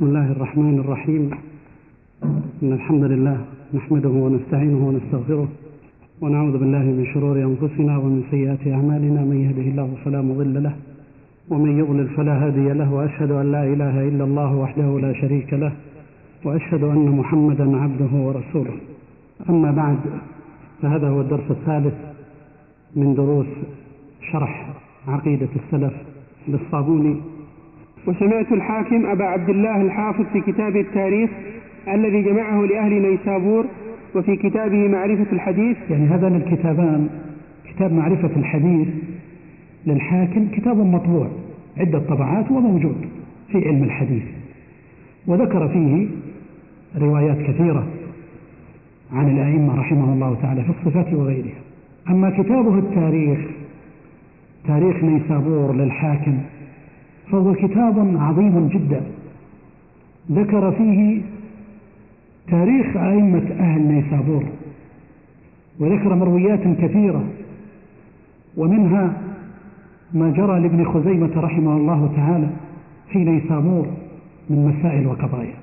بسم الله الرحمن الرحيم. إن الحمد لله نحمده ونستعينه ونستغفره ونعوذ بالله من شرور أنفسنا ومن سيئات أعمالنا. من يهده الله فلا مضل له ومن يضلل فلا هادي له وأشهد أن لا إله إلا الله وحده لا شريك له وأشهد أن محمدا عبده ورسوله. أما بعد فهذا هو الدرس الثالث من دروس شرح عقيدة السلف للصابوني وسمعت الحاكم أبا عبد الله الحافظ في كتابه التاريخ الذي جمعه لأهل نيسابور وفي كتابه معرفة الحديث. يعني هذان الكتابان كتاب معرفة الحديث للحاكم كتاب مطبوع عدة طبعات وموجود في علم الحديث. وذكر فيه روايات كثيرة عن الأئمة رحمه الله تعالى في الصفات وغيرها. أما كتابه التاريخ تاريخ نيسابور للحاكم فهو كتاب عظيم جدا. ذكر فيه تاريخ أئمة أهل نيسابور وذكر مرويات كثيرة ومنها ما جرى لابن خزيمة رحمه الله تعالى في نيسابور من مسائل وقضايا.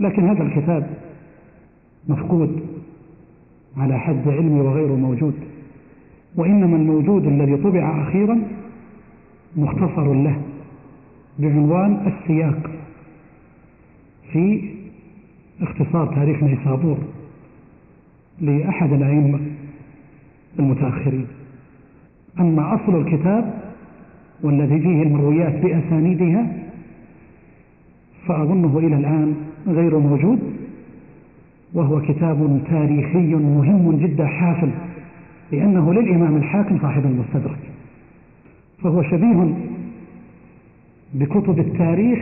لكن هذا الكتاب مفقود على حد علمي وغيره موجود وإنما الموجود الذي طبع أخيرا مختصر له. بعنوان السياق في اختصار تاريخ نيسابور لأحد الأئمة المتأخرين. أما أصل الكتاب والذي فيه المرويات بأسانيدها فأظنه إلى الآن غير موجود وهو كتاب تاريخي مهم جدا حافل لأنه للإمام الحاكم صاحب المستدرك فهو شبيه بكتب التاريخ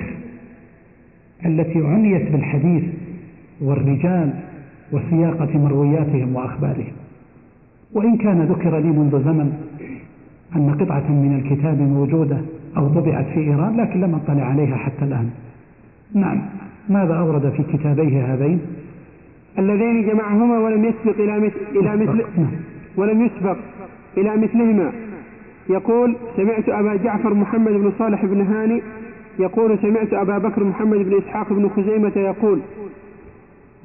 التي عنيت بالحديث والرجال وسياقة مروياتهم وأخبارهم. وإن كان ذكر لي منذ زمن أن قطعة من الكتاب موجودة أو طبعت في إيران لكن لم أطلع عليها حتى الآن. نعم ماذا أورد في كتابيه هذين؟ اللذين جمعهما ولم يسبق إلى مثل, إلى مثل نعم. ولم يسبق إلى مثلهما. يقول سمعت أبا جعفر محمد بن صالح بن هاني يقول سمعت أبا بكر محمد بن إسحاق بن خزيمة يقول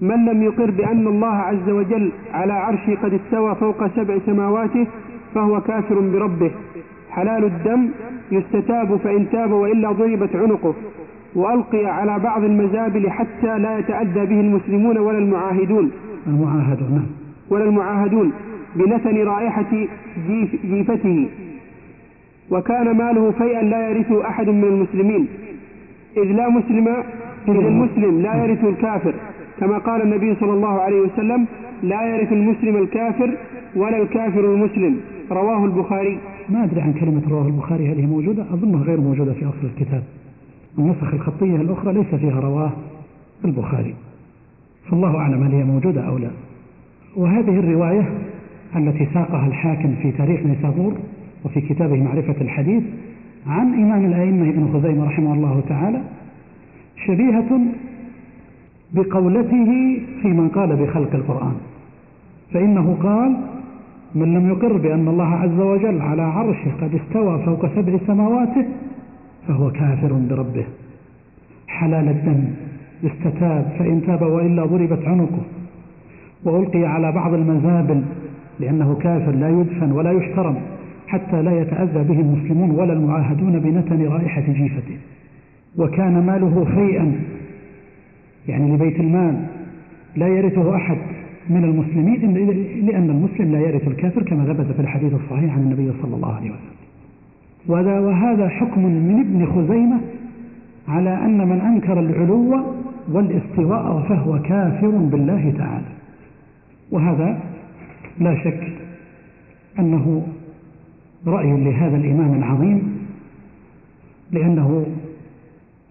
من لم يقر بأن الله عز وجل على عرشه قد استوى فوق سبع سماواته فهو كافر بربه. حلال الدم يستتاب فإن تاب وإلا ضربت عنقه. وألقي على بعض المزابل حتى لا يتأذى به المسلمون ولا المعاهدون. المعاهدون. ولا المعاهدون بنتن رائحة جيف جيفته. وكان ماله فيئا لا يرثه أحد من المسلمين. إذ لا مسلم إذ المسلم لا يرث الكافر. كما قال النبي صلى الله عليه وسلم لا يرث المسلم الكافر ولا الكافر المسلم. رواه البخاري. ما أدري عن كلمة رواه البخاري هل هي موجودة؟ أظنها غير موجودة في أصل الكتاب. النسخ الخطية الأخرى ليس فيها رواه البخاري. فالله أعلم هل هي موجودة أو لا. وهذه الرواية التي ساقها الحاكم في تاريخ نيسابور وفي كتابه معرفة الحديث عن إمام الأئمة ابن خزيمة رحمه الله تعالى شبيهة بقولته في من قال بخلق القرآن. فإنه قال من لم يقر بأن الله عز وجل على عرشه قد استوى فوق سبع سماواته فهو كافر بربه. حلال الدم يستتاب فإن تاب وإلا ضربت عنقه. وألقي على بعض المزابل لأنه كافر لا يدفن ولا يحترم. حتى لا يتأذى به المسلمون ولا المعاهدون بنتن رائحة جيفته. وكان ماله فيئا يعني لبيت المال لا يرثه أحد من المسلمين لأن المسلم لا يرث الكافر كما ثبت في الحديث الصحيح عن النبي صلى الله عليه وسلم. وهذا, حكم من ابن خزيمة على أن من أنكر العلو والاستواء فهو كافر بالله تعالى. وهذا لا شك أنه رأي لهذا الإمام العظيم لأنه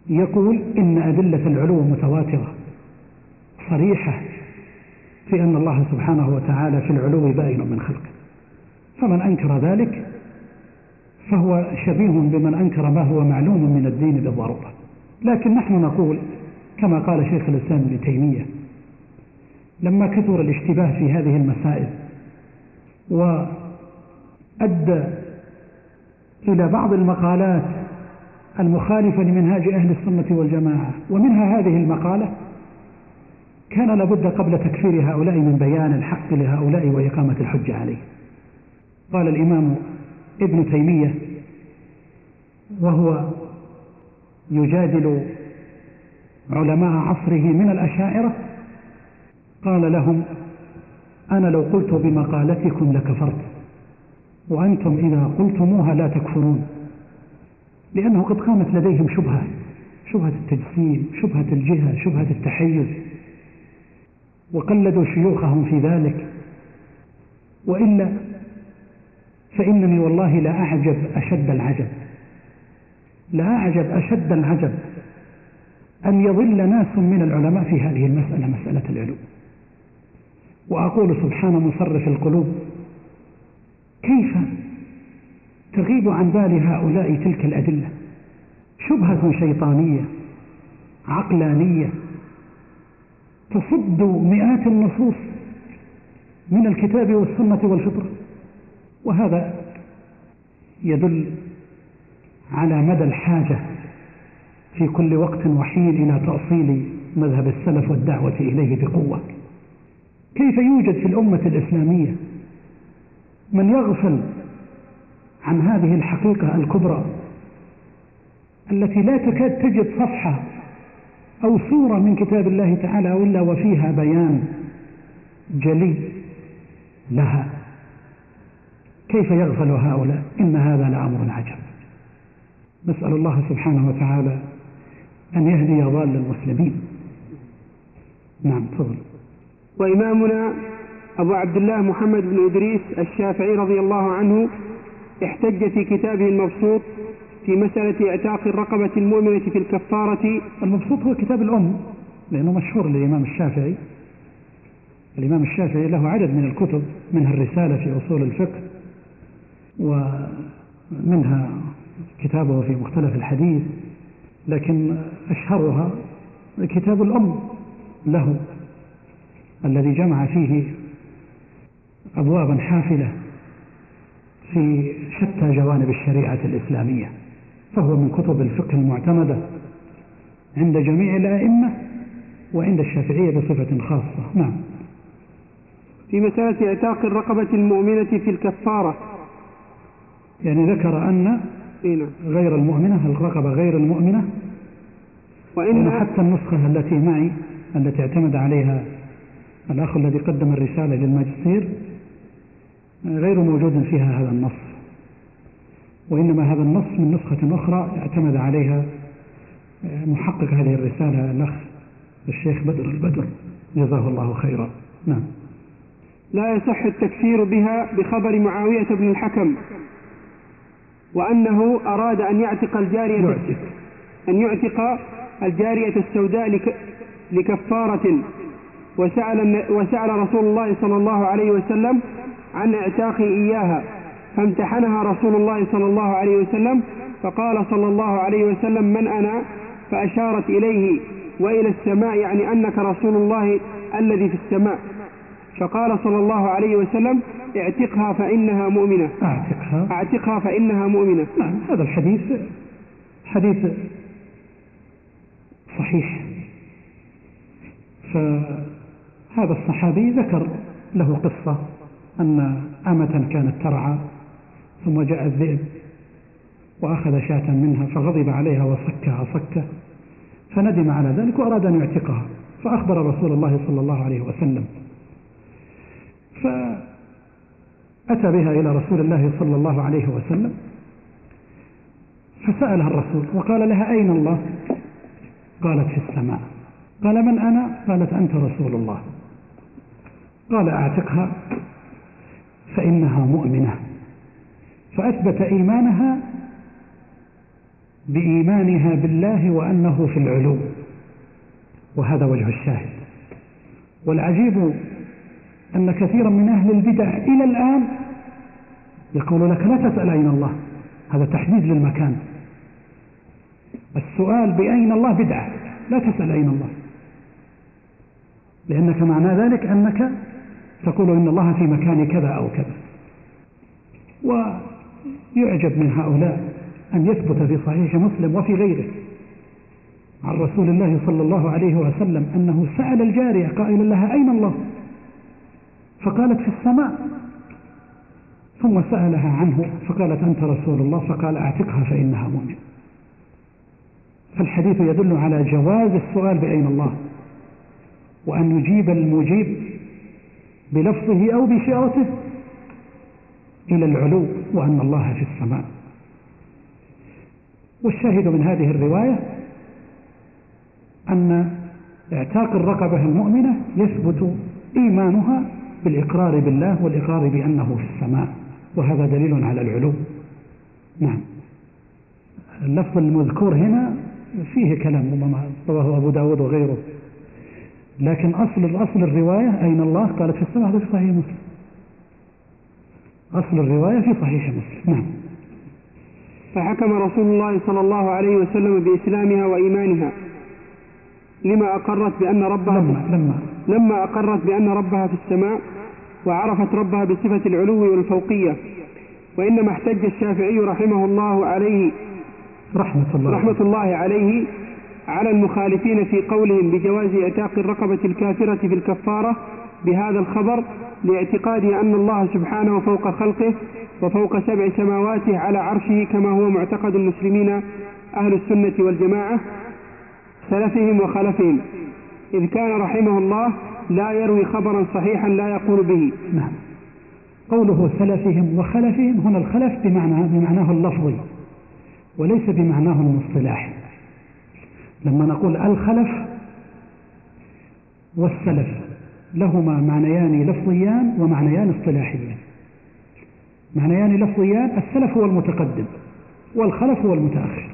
يقول إن أدلة العلو متواترة صريحة في أن الله سبحانه وتعالى في العلو باين من خلقه فمن أنكر ذلك فهو شبيه بمن أنكر ما هو معلوم من الدين بالضرورة. لكن نحن نقول كما قال شيخ الإسلام ابن تيمية لما كثر الاشتباه في هذه المسائل وأدى إلى بعض المقالات المخالفة لمنهاج أهل السنة والجماعة ومنها هذه المقالة كان لابد قبل تكفير هؤلاء من بيان الحق لهؤلاء وإقامة الحجة عليه. قال الإمام ابن تيمية وهو يجادل علماء عصره من الأشاعرة قال لهم أنا لو قلت بمقالتكم لكفرت. وأنتم إذا قلتموها لا تكفرون لأنه قد قامت لديهم شبهة شبهة التجسيم شبهة الجهة شبهة التحيز وقلدوا شيوخهم في ذلك. وإلا فإنني والله لا أعجب أشد العجب لا أعجب أشد العجب أن يضل ناس من العلماء في هذه المسألة مسألة العلوم وأقول سبحان مصرف القلوب كيف تغيب عن بال هؤلاء تلك الأدلة؟ شبهة شيطانية عقلانية تصد مئات النصوص من الكتاب والسنة والفطرة. وهذا يدل على مدى الحاجة في كل وقت وحين إلى تأصيل مذهب السلف والدعوة إليه بقوة. كيف يوجد في الأمة الإسلامية من يغفل عن هذه الحقيقة الكبرى التي لا تكاد تجد صفحة أو صورة من كتاب الله تعالى إلا وفيها بيان جلي لها. كيف يغفل هؤلاء؟ إن هذا لأمر عجب. نسأل الله سبحانه وتعالى أن يهدي ضال المسلمين. نعم تفضل. وإمامنا أبو عبد الله محمد بن إدريس الشافعي رضي الله عنه احتج في كتابه المبسوط في مسألة إعتاق الرقبة المؤمنة في الكفارة. المبسوط هو كتاب الأم لأنه مشهور للإمام الشافعي. الإمام الشافعي له عدد من الكتب منها الرسالة في أصول الفقه ومنها كتابه في مختلف الحديث لكن أشهرها كتاب الأم له الذي جمع فيه أبوابا حافلة في شتى جوانب الشريعة الإسلامية فهو من كتب الفقه المعتمدة عند جميع الأئمة وعند الشافعية بصفة خاصة. نعم. في مسألة إعتاق الرقبة المؤمنة في الكفارة. يعني ذكر أن نعم. غير المؤمنة الرقبة غير المؤمنة وإن حتى النسخة التي معي التي اعتمد عليها الأخ الذي قدم الرسالة للماجستير غير موجود فيها هذا النص. وإنما هذا النص من نسخة أخرى اعتمد عليها محقق هذه الرسالة الأخ الشيخ بدر البدر. جزاه الله خيرا. نعم. لا يصح التكفير بها بخبر معاوية بن الحكم وأنه أراد أن يعتق الجارية يعتق. أن يعتق الجارية السوداء لك لكفارة. وسأل, وسأل رسول الله صلى الله عليه وسلم عن اعتاق إياها فامتحنها رسول الله صلى الله عليه وسلم فقال صلى الله عليه وسلم من أنا؟ فأشارت إليه وإلى السماء يعني أنك رسول الله الذي في السماء. فقال صلى الله عليه وسلم اعتقها فإنها مؤمنة. أعتقها؟ اعتقها فإنها مؤمنة. نعم هذا الحديث حديث صحيح. فهذا الصحابي ذكر له قصة. أن أمة كانت ترعى ثم جاء الذئب وأخذ شاة منها فغضب عليها وصكها صكة فندم على ذلك وأراد أن يعتقها فأخبر رسول الله صلى الله عليه وسلم. فأتى بها إلى رسول الله صلى الله عليه وسلم فسألها الرسول وقال لها أين الله؟ قالت في السماء. قال من أنا؟ قالت أنت رسول الله. قال أعتقها. فإنها مؤمنة. فأثبت إيمانها بإيمانها بالله وأنه في العلو. وهذا وجه الشاهد. والعجيب أن كثيرا من أهل البدع إلى الآن يقول لك لا تسأل أين الله. هذا تحديد للمكان. السؤال بأين الله بدعة؟ لا تسأل أين الله. لأنك معنى ذلك أنك تقول إن الله في مكان كذا أو كذا. ويعجب من هؤلاء أن يثبت في صحيح مسلم وفي غيره عن رسول الله صلى الله عليه وسلم أنه سأل الجارية قائلا لها أين الله؟ فقالت في السماء. ثم سألها عنه فقالت أنت رسول الله؟ فقال أعتقها فإنها مؤمن. فالحديث يدل على جواز السؤال بأين الله؟ وأن يجيب المجيب بلفظه أو بشعرته إلى العلو وأن الله في السماء. والشاهد من هذه الرواية أن اعتاق الرقبة المؤمنة يثبت إيمانها بالإقرار بالله والإقرار بأنه في السماء وهذا دليل على العلو. نعم. اللفظ المذكور هنا فيه كلام ربما رواه أبو داود وغيره. لكن أصل الأصل الرواية أين الله؟ قالت في السماء هذا في صحيح مسلم. أصل الرواية في صحيح مسلم. نعم. فحكم رسول الله صلى الله عليه وسلم بإسلامها وإيمانها. لما أقرت بأن ربها لما لما. لما أقرت بأن ربها في السماء وعرفت ربها بصفة العلو والفوقية. وإنما احتج الشافعي رحمه الله عليه رحمة الله. رحمة الله عليه على المخالفين في قولهم بجواز إعتاق الرقبة الكافرة في الكفارة بهذا الخبر لاعتقاد أن الله سبحانه فوق خلقه وفوق سبع سماواته على عرشه كما هو معتقد المسلمين أهل السنة والجماعة سلفهم وخلفهم. إذ كان رحمه الله لا يروي خبرا صحيحا لا يقول به. نعم. قوله سلفهم وخلفهم هنا الخلف بمعنى بمعناه اللفظي وليس بمعناه المصطلاحي لما نقول الخلف والسلف لهما معنيان لفظيان ومعنيان اصطلاحيان. معنيان لفظيان السلف هو المتقدم والخلف هو المتأخر.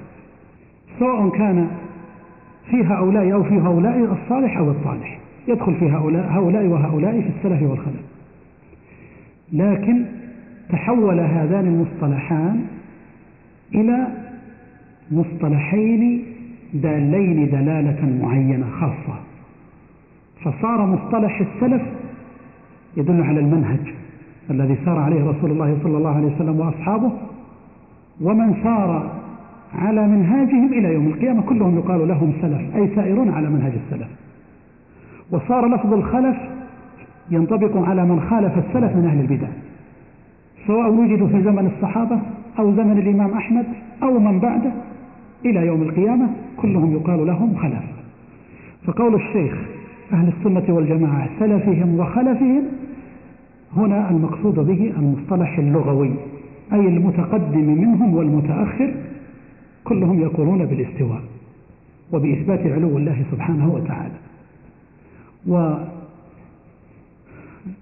سواء كان في هؤلاء أو في هؤلاء الصالح أو الطالح يدخل في هؤلاء, هؤلاء وهؤلاء في السلف والخلف. لكن تحول هذان المصطلحان إلى مصطلحين دالين دلالة معينة خاصة. فصار مصطلح السلف يدل على المنهج الذي سار عليه رسول الله صلى الله عليه وسلم وأصحابه. ومن سار على منهاجهم إلى يوم القيامة كلهم يقال لهم سلف أي سائرون على منهج السلف. وصار لفظ الخلف ينطبق على من خالف السلف من أهل البدع. سواء وجدوا في زمن الصحابة أو زمن الإمام أحمد أو من بعده. إلى يوم القيامة كلهم يقال لهم خلف. فقول الشيخ أهل السنة والجماعة سلفهم وخلفهم هنا المقصود به المصطلح اللغوي أي المتقدم منهم والمتأخر كلهم يقولون بالاستواء وبإثبات علو الله سبحانه وتعالى.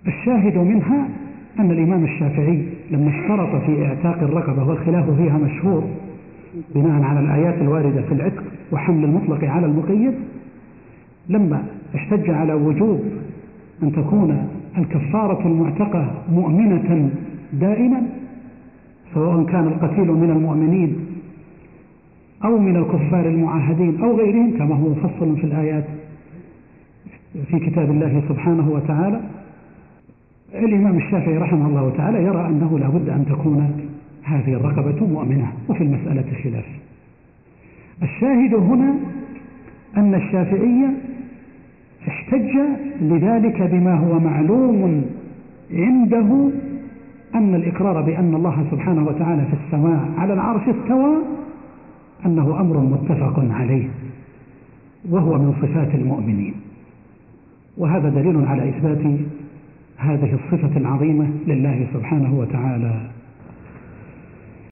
والشاهد منها أن الإمام الشافعي لما اشترط في إعتاق الرقبة والخلاف فيها مشهور بناء على الآيات الواردة في العتق وحمل المطلق على المقيد لما احتج على وجوب أن تكون الكفارة المعتقة مؤمنة دائما سواء كان القتيل من المؤمنين أو من الكفار المعاهدين أو غيرهم كما هو مفصل في الآيات في كتاب الله سبحانه وتعالى. الإمام الشافعي رحمه الله تعالى يرى أنه لا بد أن تكون هذه الرقبة مؤمنة وفي المسألة خلاف. الشاهد هنا أن الشافعي احتج لذلك بما هو معلوم عنده أن الإقرار بأن الله سبحانه وتعالى في السماء على العرش استوى أنه أمر متفق عليه وهو من صفات المؤمنين. وهذا دليل على إثبات هذه الصفة العظيمة لله سبحانه وتعالى.